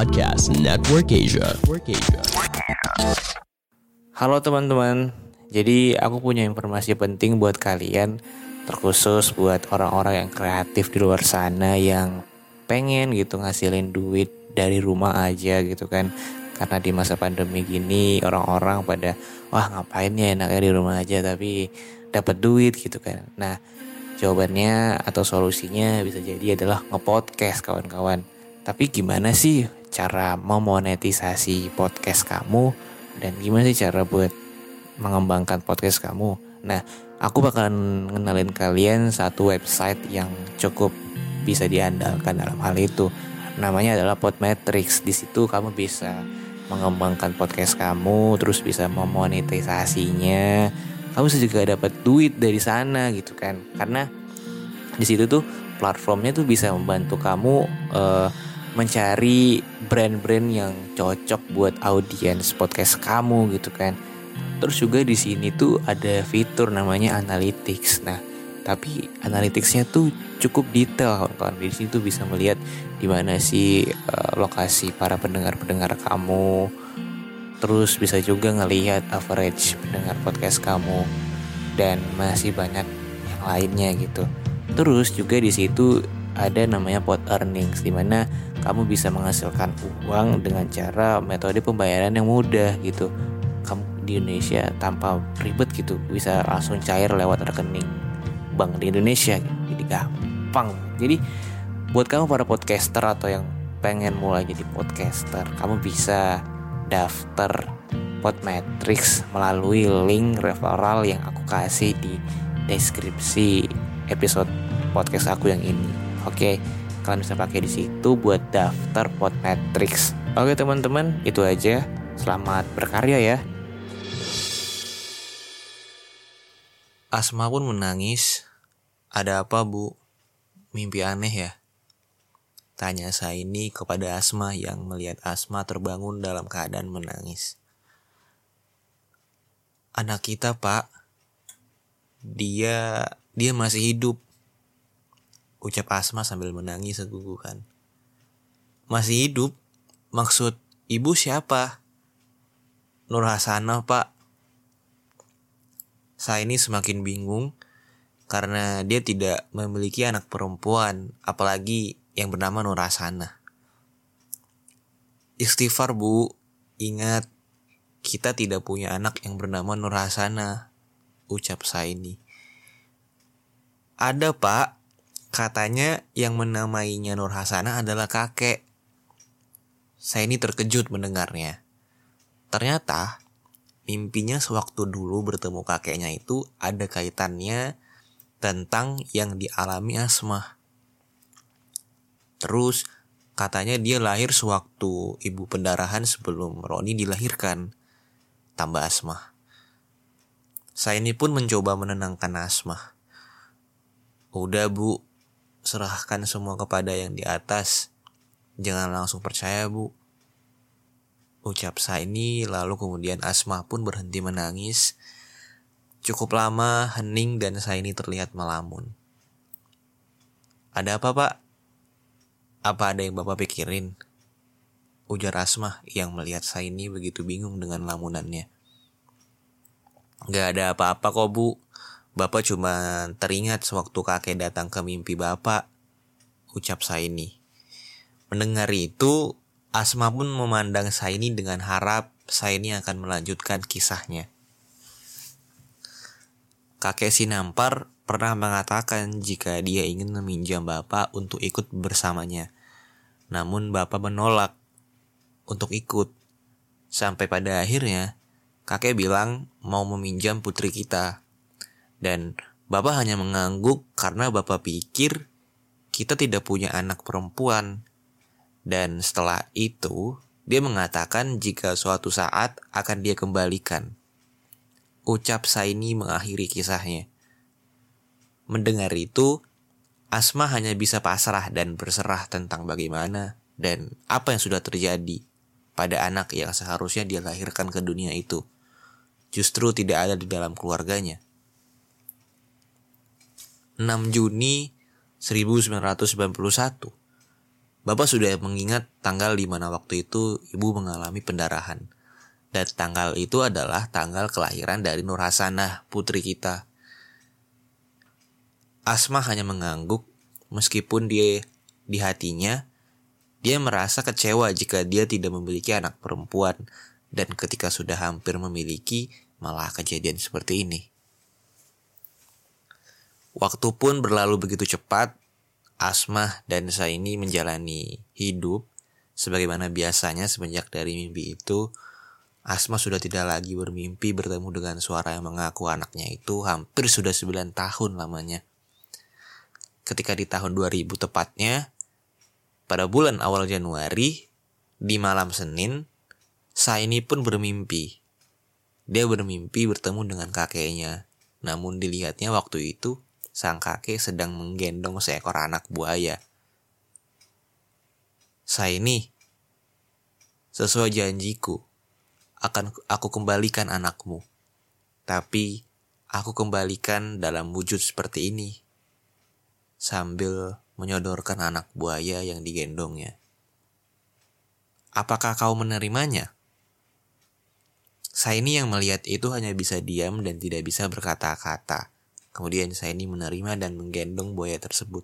Podcast Network Asia. Halo teman-teman, jadi aku punya informasi penting buat kalian, terkhusus buat orang-orang yang kreatif di luar sana yang pengen gitu ngasilin duit dari rumah aja gitu kan. Karena di masa pandemi gini orang-orang pada wah ngapain ya enaknya di rumah aja tapi dapat duit gitu kan. Nah, jawabannya atau solusinya bisa jadi adalah ngepodcast kawan-kawan. Tapi gimana sih cara memonetisasi podcast kamu dan gimana sih cara buat mengembangkan podcast kamu? Nah, aku bakalan ngenalin kalian satu website yang cukup bisa diandalkan dalam hal itu. Namanya adalah Podmetrics. Di situ kamu bisa mengembangkan podcast kamu, terus bisa memonetisasinya. Kamu bisa juga dapat duit dari sana gitu kan. Karena di situ tuh platformnya tuh bisa membantu kamu uh, mencari brand-brand yang cocok buat audiens podcast kamu gitu kan. Terus juga di sini tuh ada fitur namanya analytics. Nah, tapi analyticsnya tuh cukup detail kawan-kawan. Di sini tuh bisa melihat di mana sih uh, lokasi para pendengar-pendengar kamu. Terus bisa juga ngelihat average pendengar podcast kamu dan masih banyak yang lainnya gitu. Terus juga di situ ada namanya pot earnings di mana kamu bisa menghasilkan uang dengan cara metode pembayaran yang mudah gitu. Kamu di Indonesia tanpa ribet gitu bisa langsung cair lewat rekening bank di Indonesia gitu. Jadi gampang. Jadi buat kamu para podcaster atau yang pengen mulai jadi podcaster, kamu bisa daftar Podmetrics melalui link referral yang aku kasih di deskripsi episode podcast aku yang ini. Oke, kalian bisa pakai di situ buat daftar Podmetrics. Oke teman-teman, itu aja. Selamat berkarya ya. Asma pun menangis. Ada apa bu? Mimpi aneh ya? Tanya saya ini kepada Asma yang melihat Asma terbangun dalam keadaan menangis. Anak kita pak, dia dia masih hidup. Ucap Asma sambil menangis segugukan. Masih hidup? Maksud ibu siapa? Nur Hasanah pak. Saya ini semakin bingung karena dia tidak memiliki anak perempuan, apalagi yang bernama Nur Hasanah. Istighfar bu, ingat kita tidak punya anak yang bernama Nur Hasanah, ucap saya ini. Ada pak, katanya yang menamainya Nur Hasanah adalah kakek. Saya ini terkejut mendengarnya. Ternyata mimpinya sewaktu dulu bertemu kakeknya itu ada kaitannya tentang yang dialami Asma. Terus katanya dia lahir sewaktu ibu pendarahan sebelum Roni dilahirkan. Tambah Asma. Saya ini pun mencoba menenangkan Asma. Udah bu, serahkan semua kepada yang di atas. Jangan langsung percaya bu. Ucap saya ini lalu kemudian Asma pun berhenti menangis. Cukup lama hening dan saya ini terlihat melamun. Ada apa pak? Apa ada yang bapak pikirin? Ujar Asma yang melihat saya ini begitu bingung dengan lamunannya. Gak ada apa-apa kok bu. Bapak cuma teringat sewaktu kakek datang ke mimpi bapak. Ucap saya ini. Mendengar itu, Asma pun memandang saya ini dengan harap saya ini akan melanjutkan kisahnya. Kakek Sinampar pernah mengatakan jika dia ingin meminjam bapak untuk ikut bersamanya. Namun bapak menolak untuk ikut. Sampai pada akhirnya, kakek bilang mau meminjam putri kita. Dan bapak hanya mengangguk karena bapak pikir kita tidak punya anak perempuan dan setelah itu, dia mengatakan jika suatu saat akan dia kembalikan. Ucap Saini mengakhiri kisahnya. Mendengar itu, Asma hanya bisa pasrah dan berserah tentang bagaimana dan apa yang sudah terjadi pada anak yang seharusnya dia lahirkan ke dunia itu. Justru tidak ada di dalam keluarganya. 6 Juni 1991 Bapak sudah mengingat tanggal di mana waktu itu ibu mengalami pendarahan. Dan tanggal itu adalah tanggal kelahiran dari Nur Hasanah, putri kita. Asma hanya mengangguk meskipun dia di hatinya dia merasa kecewa jika dia tidak memiliki anak perempuan dan ketika sudah hampir memiliki malah kejadian seperti ini. Waktu pun berlalu begitu cepat Asmah dan Saini menjalani hidup sebagaimana biasanya semenjak dari mimpi itu Asma sudah tidak lagi bermimpi bertemu dengan suara yang mengaku anaknya itu hampir sudah 9 tahun lamanya. Ketika di tahun 2000 tepatnya, pada bulan awal Januari, di malam Senin, Saini pun bermimpi. Dia bermimpi bertemu dengan kakeknya. Namun dilihatnya waktu itu sang kakek sedang menggendong seekor anak buaya. Saya ini, sesuai janjiku, akan aku kembalikan anakmu. Tapi aku kembalikan dalam wujud seperti ini. Sambil menyodorkan anak buaya yang digendongnya. Apakah kau menerimanya? Saya ini yang melihat itu hanya bisa diam dan tidak bisa berkata-kata. Kemudian saya ini menerima dan menggendong buaya tersebut.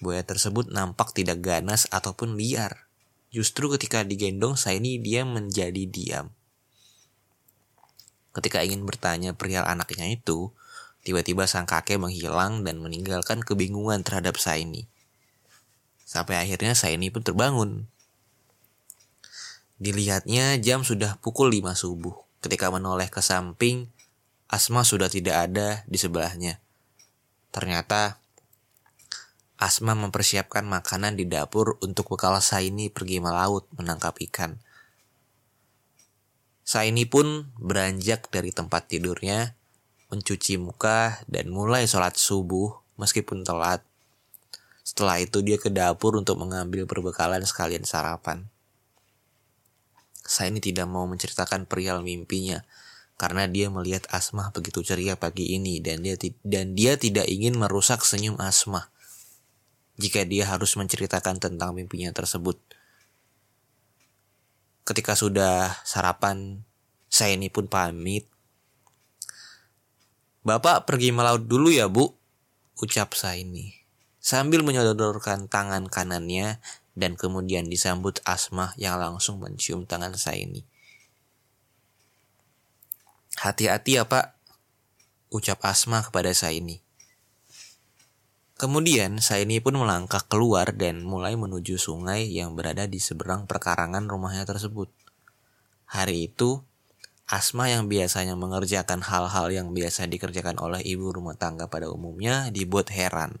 Buaya tersebut nampak tidak ganas ataupun liar. Justru ketika digendong saya ini dia menjadi diam. Ketika ingin bertanya perihal anaknya itu, tiba-tiba sang kakek menghilang dan meninggalkan kebingungan terhadap saya ini. Sampai akhirnya saya ini pun terbangun. Dilihatnya jam sudah pukul 5 subuh. Ketika menoleh ke samping, Asma sudah tidak ada di sebelahnya. Ternyata Asma mempersiapkan makanan di dapur untuk bekal Saini pergi melaut menangkap ikan. Saini pun beranjak dari tempat tidurnya, mencuci muka dan mulai sholat subuh meskipun telat. Setelah itu dia ke dapur untuk mengambil perbekalan sekalian sarapan. Saini tidak mau menceritakan perihal mimpinya, karena dia melihat Asmah begitu ceria pagi ini dan dia dan dia tidak ingin merusak senyum Asmah jika dia harus menceritakan tentang mimpinya tersebut. Ketika sudah sarapan, saya ini pun pamit. Bapak pergi melaut dulu ya bu, ucap saya ini. Sambil menyodorkan tangan kanannya dan kemudian disambut Asmah yang langsung mencium tangan saya ini. Hati-hati ya pak, ucap Asma kepada Saini. Kemudian Saini pun melangkah keluar dan mulai menuju sungai yang berada di seberang perkarangan rumahnya tersebut. Hari itu, Asma yang biasanya mengerjakan hal-hal yang biasa dikerjakan oleh ibu rumah tangga pada umumnya dibuat heran.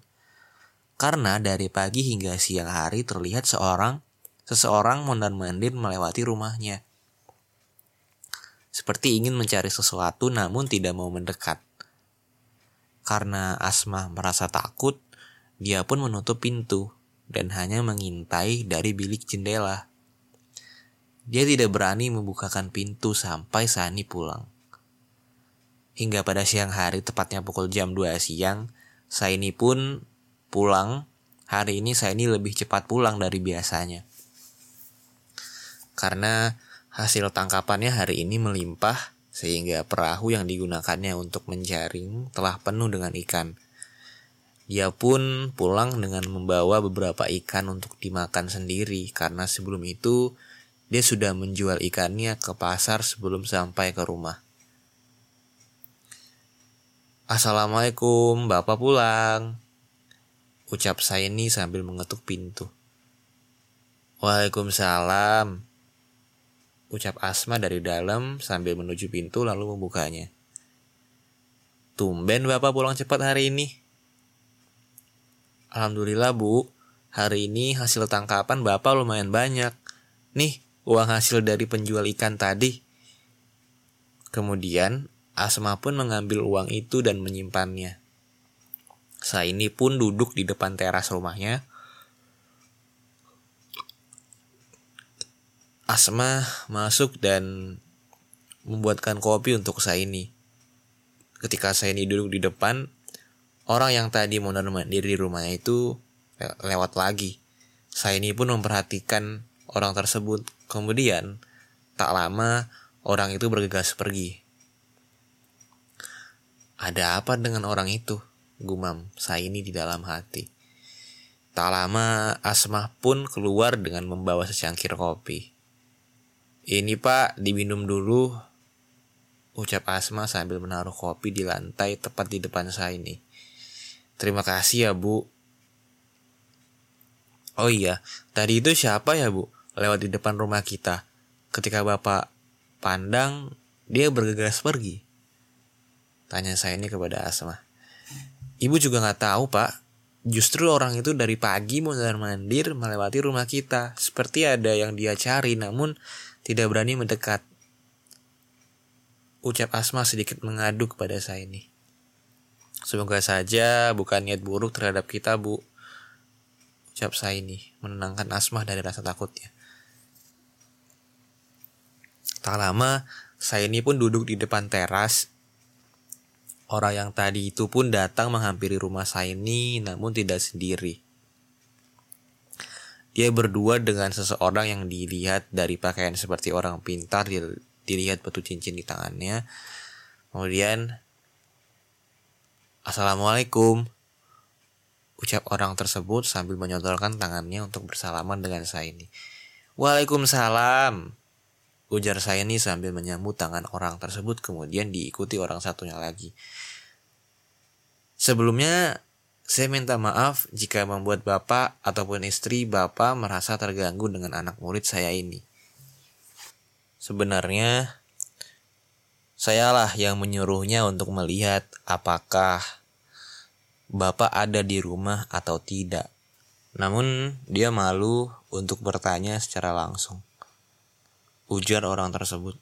Karena dari pagi hingga siang hari terlihat seorang seseorang mondar-mandir melewati rumahnya seperti ingin mencari sesuatu namun tidak mau mendekat. Karena Asma merasa takut, dia pun menutup pintu dan hanya mengintai dari bilik jendela. Dia tidak berani membukakan pintu sampai Sani pulang. Hingga pada siang hari tepatnya pukul jam 2 siang, Saini pun pulang. Hari ini Saini lebih cepat pulang dari biasanya. Karena Hasil tangkapannya hari ini melimpah sehingga perahu yang digunakannya untuk menjaring telah penuh dengan ikan. Dia pun pulang dengan membawa beberapa ikan untuk dimakan sendiri karena sebelum itu dia sudah menjual ikannya ke pasar sebelum sampai ke rumah. Assalamualaikum, Bapak pulang. Ucap saya ini sambil mengetuk pintu. Waalaikumsalam, Ucap Asma dari dalam sambil menuju pintu lalu membukanya. Tumben bapak pulang cepat hari ini. Alhamdulillah bu, hari ini hasil tangkapan bapak lumayan banyak. Nih, uang hasil dari penjual ikan tadi. Kemudian, Asma pun mengambil uang itu dan menyimpannya. Saya ini pun duduk di depan teras rumahnya Asma masuk dan membuatkan kopi untuk saya ini. Ketika saya ini duduk di depan, orang yang tadi mondar mandir di rumahnya itu lewat lagi. Saya ini pun memperhatikan orang tersebut. Kemudian, tak lama orang itu bergegas pergi. Ada apa dengan orang itu? Gumam saya ini di dalam hati. Tak lama Asmah pun keluar dengan membawa secangkir kopi. Ini pak, diminum dulu. Ucap Asma sambil menaruh kopi di lantai tepat di depan saya ini. Terima kasih ya bu. Oh iya, tadi itu siapa ya bu? Lewat di depan rumah kita. Ketika bapak pandang, dia bergegas pergi. Tanya saya ini kepada Asma. Ibu juga nggak tahu pak. Justru orang itu dari pagi mondar mandir melewati rumah kita. Seperti ada yang dia cari namun tidak berani mendekat. Ucap Asma sedikit mengadu kepada saya ini. Semoga saja bukan niat buruk terhadap kita, Bu. Ucap saya ini, menenangkan Asma dari rasa takutnya. Tak lama, saya ini pun duduk di depan teras. Orang yang tadi itu pun datang menghampiri rumah saya ini, namun tidak sendiri. Dia berdua dengan seseorang yang dilihat dari pakaian seperti orang pintar, dilihat batu cincin di tangannya. Kemudian Assalamualaikum. Ucap orang tersebut sambil menyodorkan tangannya untuk bersalaman dengan saya ini. Waalaikumsalam. Ujar saya ini sambil menyambut tangan orang tersebut kemudian diikuti orang satunya lagi. Sebelumnya saya minta maaf jika membuat bapak ataupun istri bapak merasa terganggu dengan anak murid saya ini. Sebenarnya sayalah yang menyuruhnya untuk melihat apakah Bapak ada di rumah atau tidak. Namun dia malu untuk bertanya secara langsung. Ujar orang tersebut.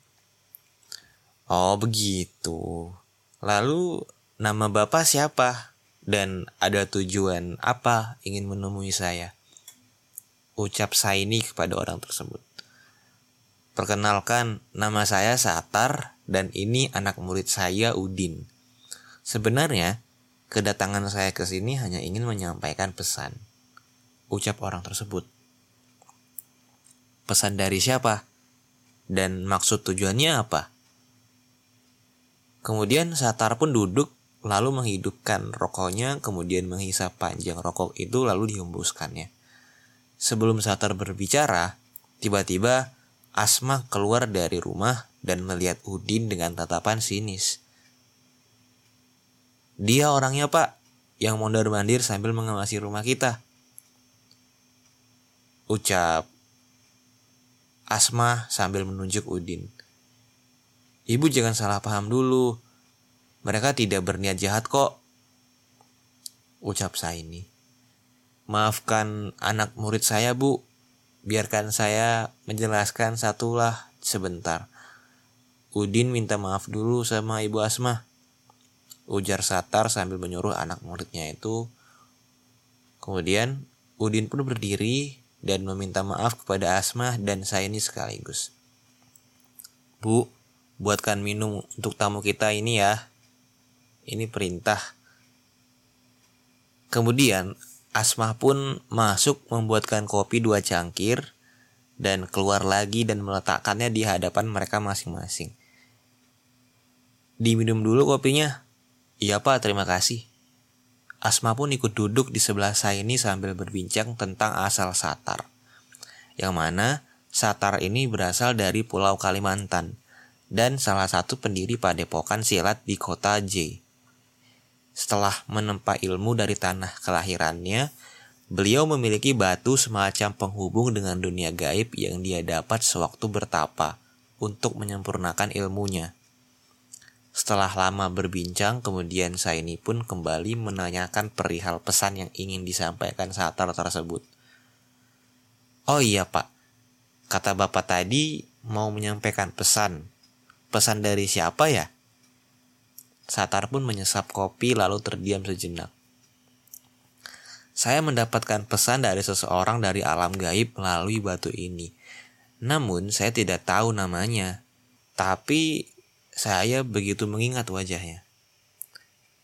Oh begitu. Lalu nama Bapak siapa? Dan ada tujuan apa ingin menemui saya? Ucap saya ini kepada orang tersebut. Perkenalkan, nama saya Satar dan ini anak murid saya Udin. Sebenarnya, Kedatangan saya ke sini hanya ingin menyampaikan pesan. Ucap orang tersebut. Pesan dari siapa? Dan maksud tujuannya apa? Kemudian Satar pun duduk lalu menghidupkan rokoknya kemudian menghisap panjang rokok itu lalu dihembuskannya. Sebelum Satar berbicara, tiba-tiba Asma keluar dari rumah dan melihat Udin dengan tatapan sinis. Dia orangnya pak, yang mondar mandir sambil mengawasi rumah kita. Ucap Asma sambil menunjuk Udin. Ibu jangan salah paham dulu. Mereka tidak berniat jahat kok. Ucap saya ini. Maafkan anak murid saya bu. Biarkan saya menjelaskan satulah sebentar. Udin minta maaf dulu sama ibu Asma ujar Satar sambil menyuruh anak muridnya itu. Kemudian Udin pun berdiri dan meminta maaf kepada Asma dan saya ini sekaligus. Bu, buatkan minum untuk tamu kita ini ya. Ini perintah. Kemudian Asma pun masuk membuatkan kopi dua cangkir dan keluar lagi dan meletakkannya di hadapan mereka masing-masing. Diminum dulu kopinya, Iya pak, terima kasih. Asma pun ikut duduk di sebelah saya ini sambil berbincang tentang asal Satar. Yang mana Satar ini berasal dari Pulau Kalimantan dan salah satu pendiri padepokan silat di kota J. Setelah menempa ilmu dari tanah kelahirannya, beliau memiliki batu semacam penghubung dengan dunia gaib yang dia dapat sewaktu bertapa untuk menyempurnakan ilmunya. Setelah lama berbincang, kemudian saya ini pun kembali menanyakan perihal pesan yang ingin disampaikan Satar tersebut. Oh iya pak, kata bapak tadi mau menyampaikan pesan. Pesan dari siapa ya? Satar pun menyesap kopi lalu terdiam sejenak. Saya mendapatkan pesan dari seseorang dari alam gaib melalui batu ini. Namun saya tidak tahu namanya. Tapi saya begitu mengingat wajahnya.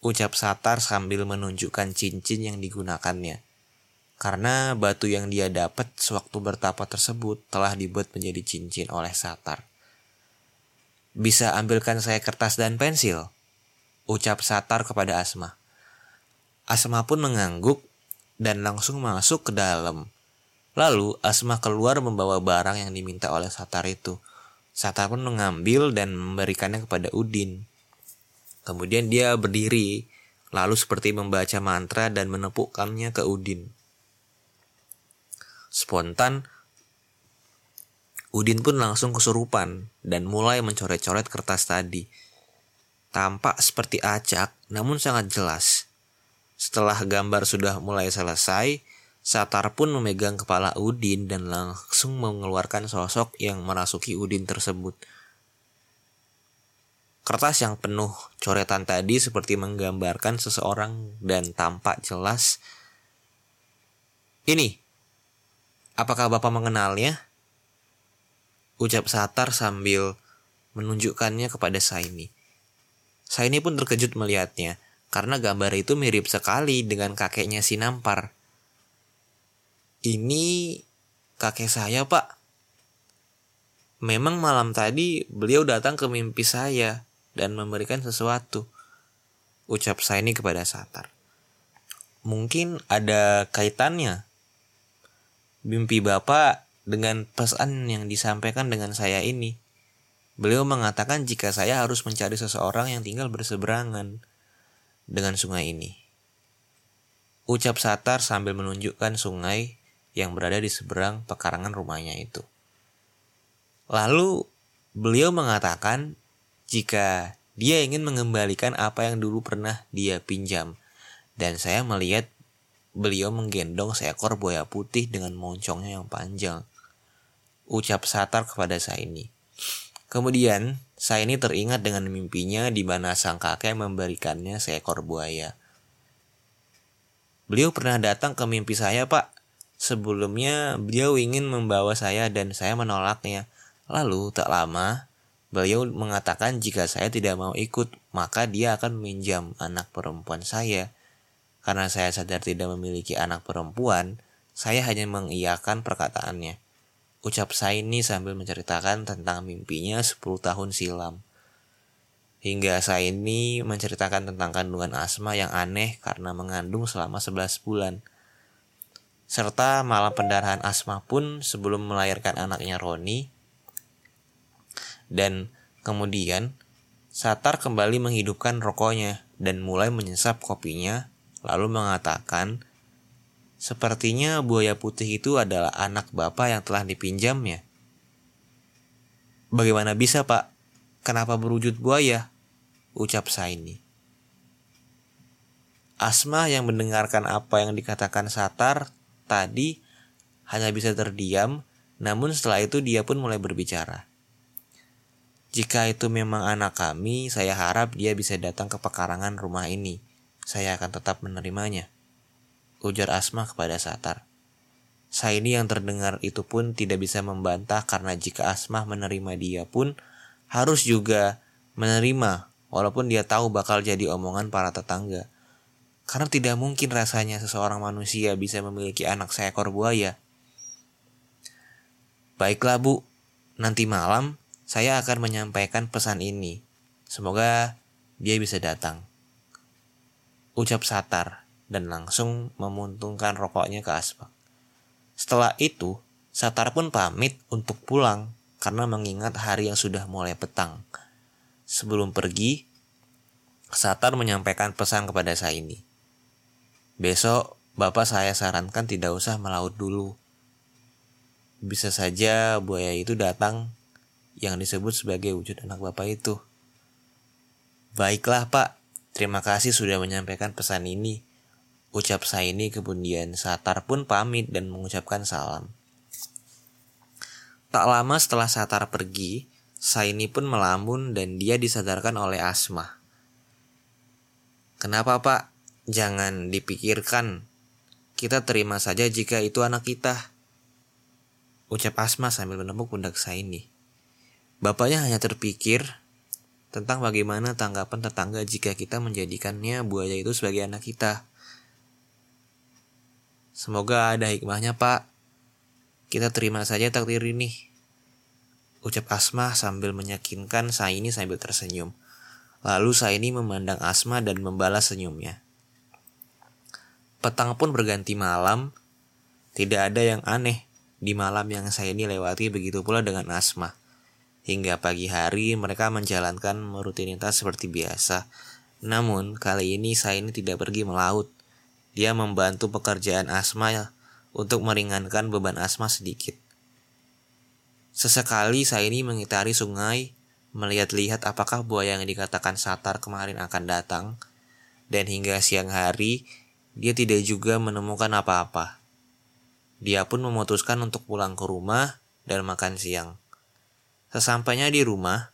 Ucap Satar sambil menunjukkan cincin yang digunakannya. karena batu yang dia dapat sewaktu bertapa tersebut telah dibuat menjadi cincin oleh Satar. Bisa ambilkan saya kertas dan pensil? Ucap Satar kepada Asma. Asma pun mengangguk dan langsung masuk ke dalam. Lalu Asma keluar membawa barang yang diminta oleh Satar itu. Satar pun mengambil dan memberikannya kepada Udin. Kemudian dia berdiri, lalu seperti membaca mantra dan menepukkannya ke Udin. Spontan, Udin pun langsung kesurupan dan mulai mencoret-coret kertas tadi. Tampak seperti acak, namun sangat jelas. Setelah gambar sudah mulai selesai, Satar pun memegang kepala Udin dan langsung mengeluarkan sosok yang merasuki Udin tersebut. Kertas yang penuh coretan tadi seperti menggambarkan seseorang dan tampak jelas. Ini, Apakah Bapak mengenalnya? Ucap Satar sambil menunjukkannya kepada Saini. Saini pun terkejut melihatnya, karena gambar itu mirip sekali dengan kakeknya si Nampar. Ini kakek saya, Pak. Memang malam tadi beliau datang ke mimpi saya dan memberikan sesuatu. Ucap Saini kepada Satar. Mungkin ada kaitannya mimpi Bapak dengan pesan yang disampaikan dengan saya ini. Beliau mengatakan jika saya harus mencari seseorang yang tinggal berseberangan dengan sungai ini. Ucap Satar sambil menunjukkan sungai yang berada di seberang pekarangan rumahnya itu. Lalu beliau mengatakan jika dia ingin mengembalikan apa yang dulu pernah dia pinjam. Dan saya melihat Beliau menggendong seekor buaya putih dengan moncongnya yang panjang. Ucap Satar kepada Saini. Kemudian, Saini teringat dengan mimpinya di mana sang kakek memberikannya seekor buaya. Beliau pernah datang ke mimpi saya, Pak. Sebelumnya, beliau ingin membawa saya dan saya menolaknya. Lalu, tak lama, beliau mengatakan jika saya tidak mau ikut, maka dia akan meminjam anak perempuan saya karena saya sadar tidak memiliki anak perempuan, saya hanya mengiyakan perkataannya. Ucap Saini sambil menceritakan tentang mimpinya 10 tahun silam. Hingga Saini menceritakan tentang kandungan Asma yang aneh karena mengandung selama 11 bulan. Serta malam pendarahan Asma pun sebelum melahirkan anaknya Roni. Dan kemudian Satar kembali menghidupkan rokoknya dan mulai menyesap kopinya lalu mengatakan, Sepertinya buaya putih itu adalah anak bapak yang telah dipinjamnya. Bagaimana bisa pak? Kenapa berwujud buaya? Ucap Saini. Asma yang mendengarkan apa yang dikatakan Satar tadi hanya bisa terdiam, namun setelah itu dia pun mulai berbicara. Jika itu memang anak kami, saya harap dia bisa datang ke pekarangan rumah ini saya akan tetap menerimanya. Ujar Asma kepada Satar. Saini yang terdengar itu pun tidak bisa membantah karena jika Asma menerima dia pun harus juga menerima walaupun dia tahu bakal jadi omongan para tetangga. Karena tidak mungkin rasanya seseorang manusia bisa memiliki anak seekor buaya. Baiklah bu, nanti malam saya akan menyampaikan pesan ini. Semoga dia bisa datang ucap Satar dan langsung memuntungkan rokoknya ke asbak. Setelah itu, Satar pun pamit untuk pulang karena mengingat hari yang sudah mulai petang. Sebelum pergi, Satar menyampaikan pesan kepada Saini. Besok, Bapak saya sarankan tidak usah melaut dulu. Bisa saja buaya itu datang yang disebut sebagai wujud anak Bapak itu. Baiklah Pak, Terima kasih sudah menyampaikan pesan ini. Ucap Saini kemudian Satar pun pamit dan mengucapkan salam. Tak lama setelah Satar pergi, Saini pun melamun dan dia disadarkan oleh Asma. Kenapa pak? Jangan dipikirkan. Kita terima saja jika itu anak kita. Ucap Asma sambil menepuk pundak Saini. Bapaknya hanya terpikir tentang bagaimana tanggapan tetangga jika kita menjadikannya buaya itu sebagai anak kita. Semoga ada hikmahnya pak. Kita terima saja takdir ini. Ucap Asma sambil menyakinkan Saini sambil tersenyum. Lalu Saini memandang Asma dan membalas senyumnya. Petang pun berganti malam. Tidak ada yang aneh di malam yang Saini lewati begitu pula dengan Asma. Hingga pagi hari mereka menjalankan rutinitas seperti biasa. Namun kali ini Saini tidak pergi melaut. Dia membantu pekerjaan Asma untuk meringankan beban asma sedikit. Sesekali saya ini mengitari sungai, melihat-lihat apakah buaya yang dikatakan Satar kemarin akan datang, dan hingga siang hari dia tidak juga menemukan apa-apa. Dia pun memutuskan untuk pulang ke rumah dan makan siang. Sesampainya di rumah,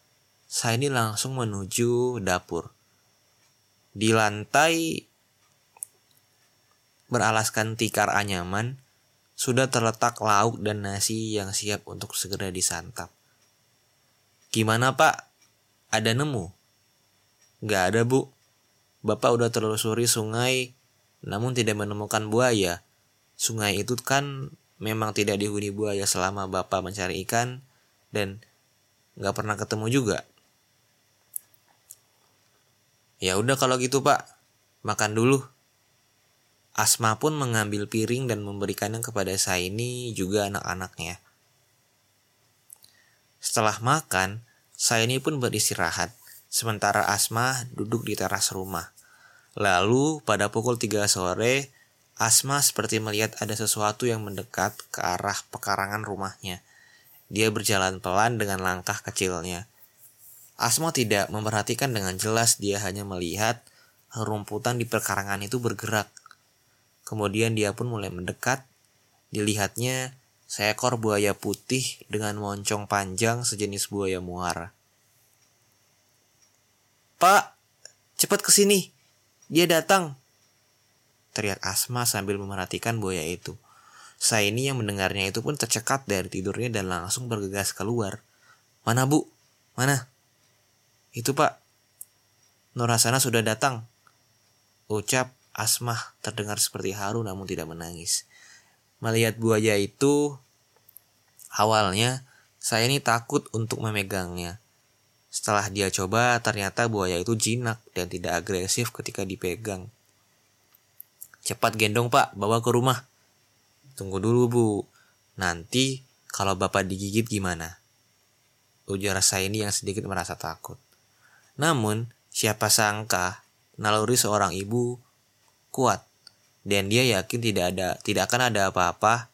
saya ini langsung menuju dapur. Di lantai beralaskan tikar anyaman, sudah terletak lauk dan nasi yang siap untuk segera disantap. Gimana pak? Ada nemu? Gak ada bu. Bapak udah telusuri sungai, namun tidak menemukan buaya. Sungai itu kan memang tidak dihuni buaya selama bapak mencari ikan dan gak pernah ketemu juga. Ya udah kalau gitu pak, makan dulu. Asma pun mengambil piring dan memberikannya kepada Saini juga anak-anaknya. Setelah makan, Saini pun beristirahat, sementara Asma duduk di teras rumah. Lalu pada pukul 3 sore, Asma seperti melihat ada sesuatu yang mendekat ke arah pekarangan rumahnya. Dia berjalan pelan dengan langkah kecilnya. Asma tidak memperhatikan dengan jelas, dia hanya melihat rumputan di pekarangan itu bergerak. Kemudian dia pun mulai mendekat. Dilihatnya seekor buaya putih dengan moncong panjang sejenis buaya muara. Pak, cepat ke sini. Dia datang. Teriak Asma sambil memerhatikan buaya itu. Saya ini yang mendengarnya itu pun tercekat dari tidurnya dan langsung bergegas keluar. Mana bu? Mana? Itu pak. Nurasana sudah datang. Ucap Asmah terdengar seperti haru namun tidak menangis. Melihat buaya itu, awalnya saya ini takut untuk memegangnya. Setelah dia coba, ternyata buaya itu jinak dan tidak agresif ketika dipegang. Cepat gendong pak, bawa ke rumah. Tunggu dulu bu, nanti kalau bapak digigit gimana? Ujar saya ini yang sedikit merasa takut. Namun, siapa sangka naluri seorang ibu kuat dan dia yakin tidak ada tidak akan ada apa-apa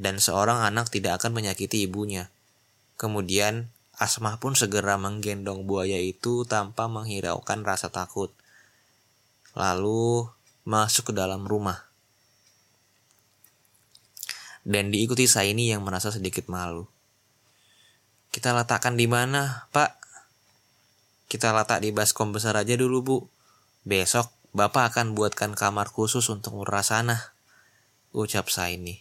dan seorang anak tidak akan menyakiti ibunya. Kemudian Asmah pun segera menggendong buaya itu tanpa menghiraukan rasa takut. Lalu masuk ke dalam rumah. Dan diikuti Saini yang merasa sedikit malu. Kita letakkan di mana, Pak? Kita letak di baskom besar aja dulu, Bu. Besok Bapak akan buatkan kamar khusus untuk Murasana, ucap Saini.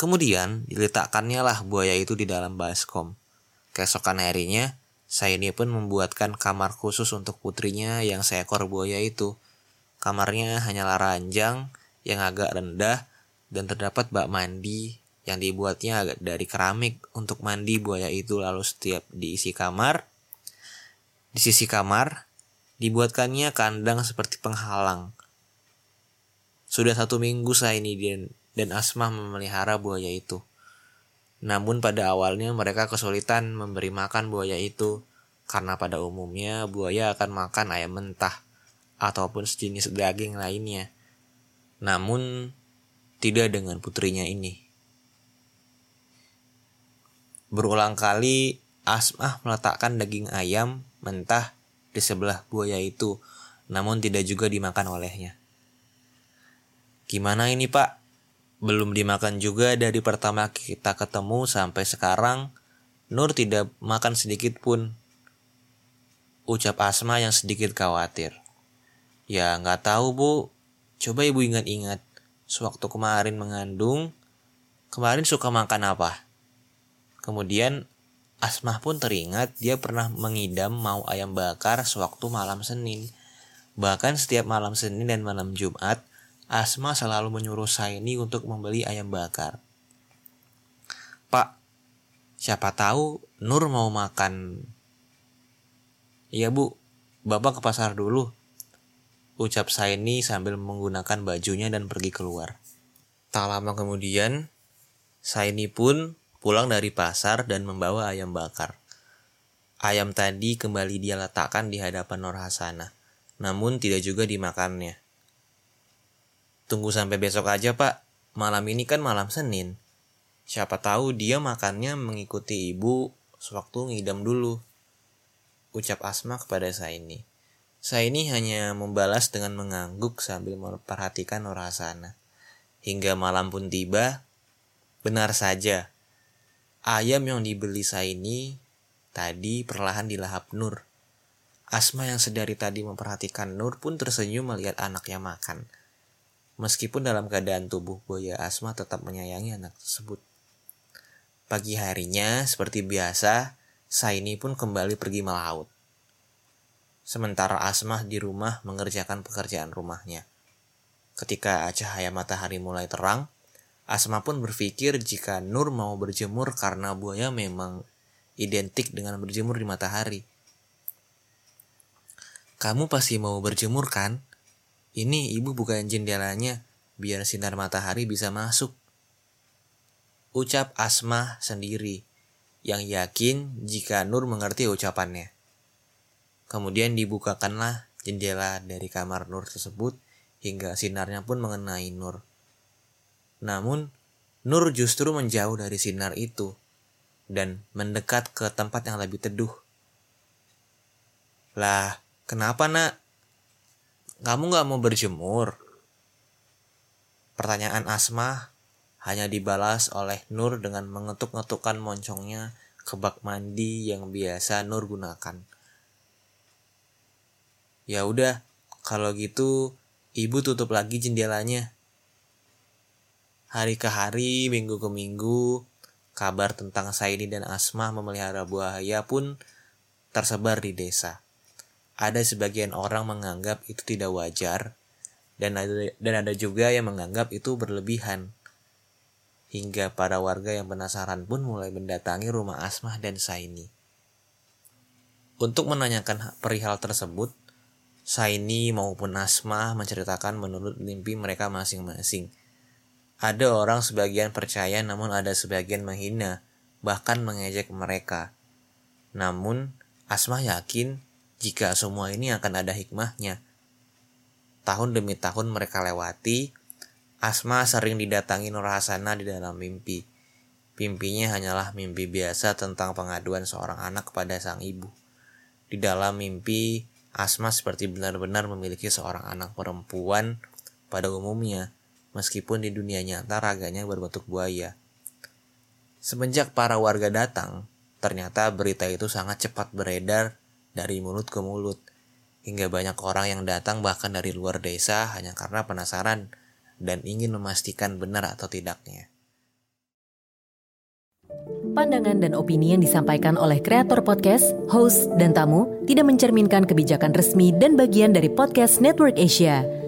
Kemudian diletakkannya lah buaya itu di dalam baskom. Keesokan harinya, Saini pun membuatkan kamar khusus untuk putrinya yang seekor buaya itu. Kamarnya hanyalah ranjang yang agak rendah dan terdapat bak mandi yang dibuatnya dari keramik untuk mandi buaya itu lalu setiap diisi kamar di sisi kamar Dibuatkannya kandang seperti penghalang. Sudah satu minggu saya ini dan, dan Asmah memelihara buaya itu. Namun pada awalnya mereka kesulitan memberi makan buaya itu karena pada umumnya buaya akan makan ayam mentah ataupun sejenis daging lainnya. Namun tidak dengan putrinya ini. Berulang kali Asmah meletakkan daging ayam mentah di sebelah buaya itu, namun tidak juga dimakan olehnya. Gimana ini pak? Belum dimakan juga dari pertama kita ketemu sampai sekarang, Nur tidak makan sedikit pun. Ucap Asma yang sedikit khawatir. Ya nggak tahu bu, coba ibu ingat-ingat. Sewaktu kemarin mengandung, kemarin suka makan apa? Kemudian Asmah pun teringat dia pernah mengidam mau ayam bakar sewaktu malam Senin. Bahkan setiap malam Senin dan malam Jumat, Asma selalu menyuruh Saini untuk membeli ayam bakar. Pak, siapa tahu Nur mau makan. Iya bu, bapak ke pasar dulu. Ucap Saini sambil menggunakan bajunya dan pergi keluar. Tak lama kemudian, Saini pun pulang dari pasar dan membawa ayam bakar. Ayam tadi kembali dia letakkan di hadapan Nur Hasanah, namun tidak juga dimakannya. Tunggu sampai besok aja pak, malam ini kan malam Senin. Siapa tahu dia makannya mengikuti ibu sewaktu ngidam dulu. Ucap Asma kepada Saini. Saini hanya membalas dengan mengangguk sambil memperhatikan Nur Hasanah. Hingga malam pun tiba, benar saja, ayam yang dibeli Saini tadi perlahan dilahap Nur. Asma yang sedari tadi memperhatikan Nur pun tersenyum melihat anaknya makan. Meskipun dalam keadaan tubuh buaya Asma tetap menyayangi anak tersebut. Pagi harinya, seperti biasa, Saini pun kembali pergi melaut. Sementara Asma di rumah mengerjakan pekerjaan rumahnya. Ketika cahaya matahari mulai terang, Asma pun berpikir jika Nur mau berjemur karena buaya memang identik dengan berjemur di matahari. Kamu pasti mau berjemur kan? Ini ibu bukain jendelanya biar sinar matahari bisa masuk. Ucap Asma sendiri yang yakin jika Nur mengerti ucapannya. Kemudian dibukakanlah jendela dari kamar Nur tersebut hingga sinarnya pun mengenai Nur. Namun, Nur justru menjauh dari sinar itu dan mendekat ke tempat yang lebih teduh. Lah, kenapa nak? Kamu gak mau berjemur? Pertanyaan Asma hanya dibalas oleh Nur dengan mengetuk-ngetukkan moncongnya ke bak mandi yang biasa Nur gunakan. Ya udah, kalau gitu Ibu tutup lagi jendelanya. Hari ke hari, minggu ke minggu, kabar tentang Saini dan Asma memelihara buaya pun tersebar di desa. Ada sebagian orang menganggap itu tidak wajar, dan ada, dan ada juga yang menganggap itu berlebihan. Hingga para warga yang penasaran pun mulai mendatangi rumah Asma dan Saini. Untuk menanyakan perihal tersebut, Saini maupun Asma menceritakan menurut mimpi mereka masing-masing. Ada orang sebagian percaya namun ada sebagian menghina, bahkan mengejek mereka. Namun, Asma yakin jika semua ini akan ada hikmahnya. Tahun demi tahun mereka lewati, Asma sering didatangi Nur Hasanah di dalam mimpi. Mimpinya hanyalah mimpi biasa tentang pengaduan seorang anak kepada sang ibu. Di dalam mimpi, Asma seperti benar-benar memiliki seorang anak perempuan pada umumnya, meskipun di dunia nyata raganya berbentuk buaya. Semenjak para warga datang, ternyata berita itu sangat cepat beredar dari mulut ke mulut, hingga banyak orang yang datang bahkan dari luar desa hanya karena penasaran dan ingin memastikan benar atau tidaknya. Pandangan dan opini yang disampaikan oleh kreator podcast, host, dan tamu tidak mencerminkan kebijakan resmi dan bagian dari podcast Network Asia.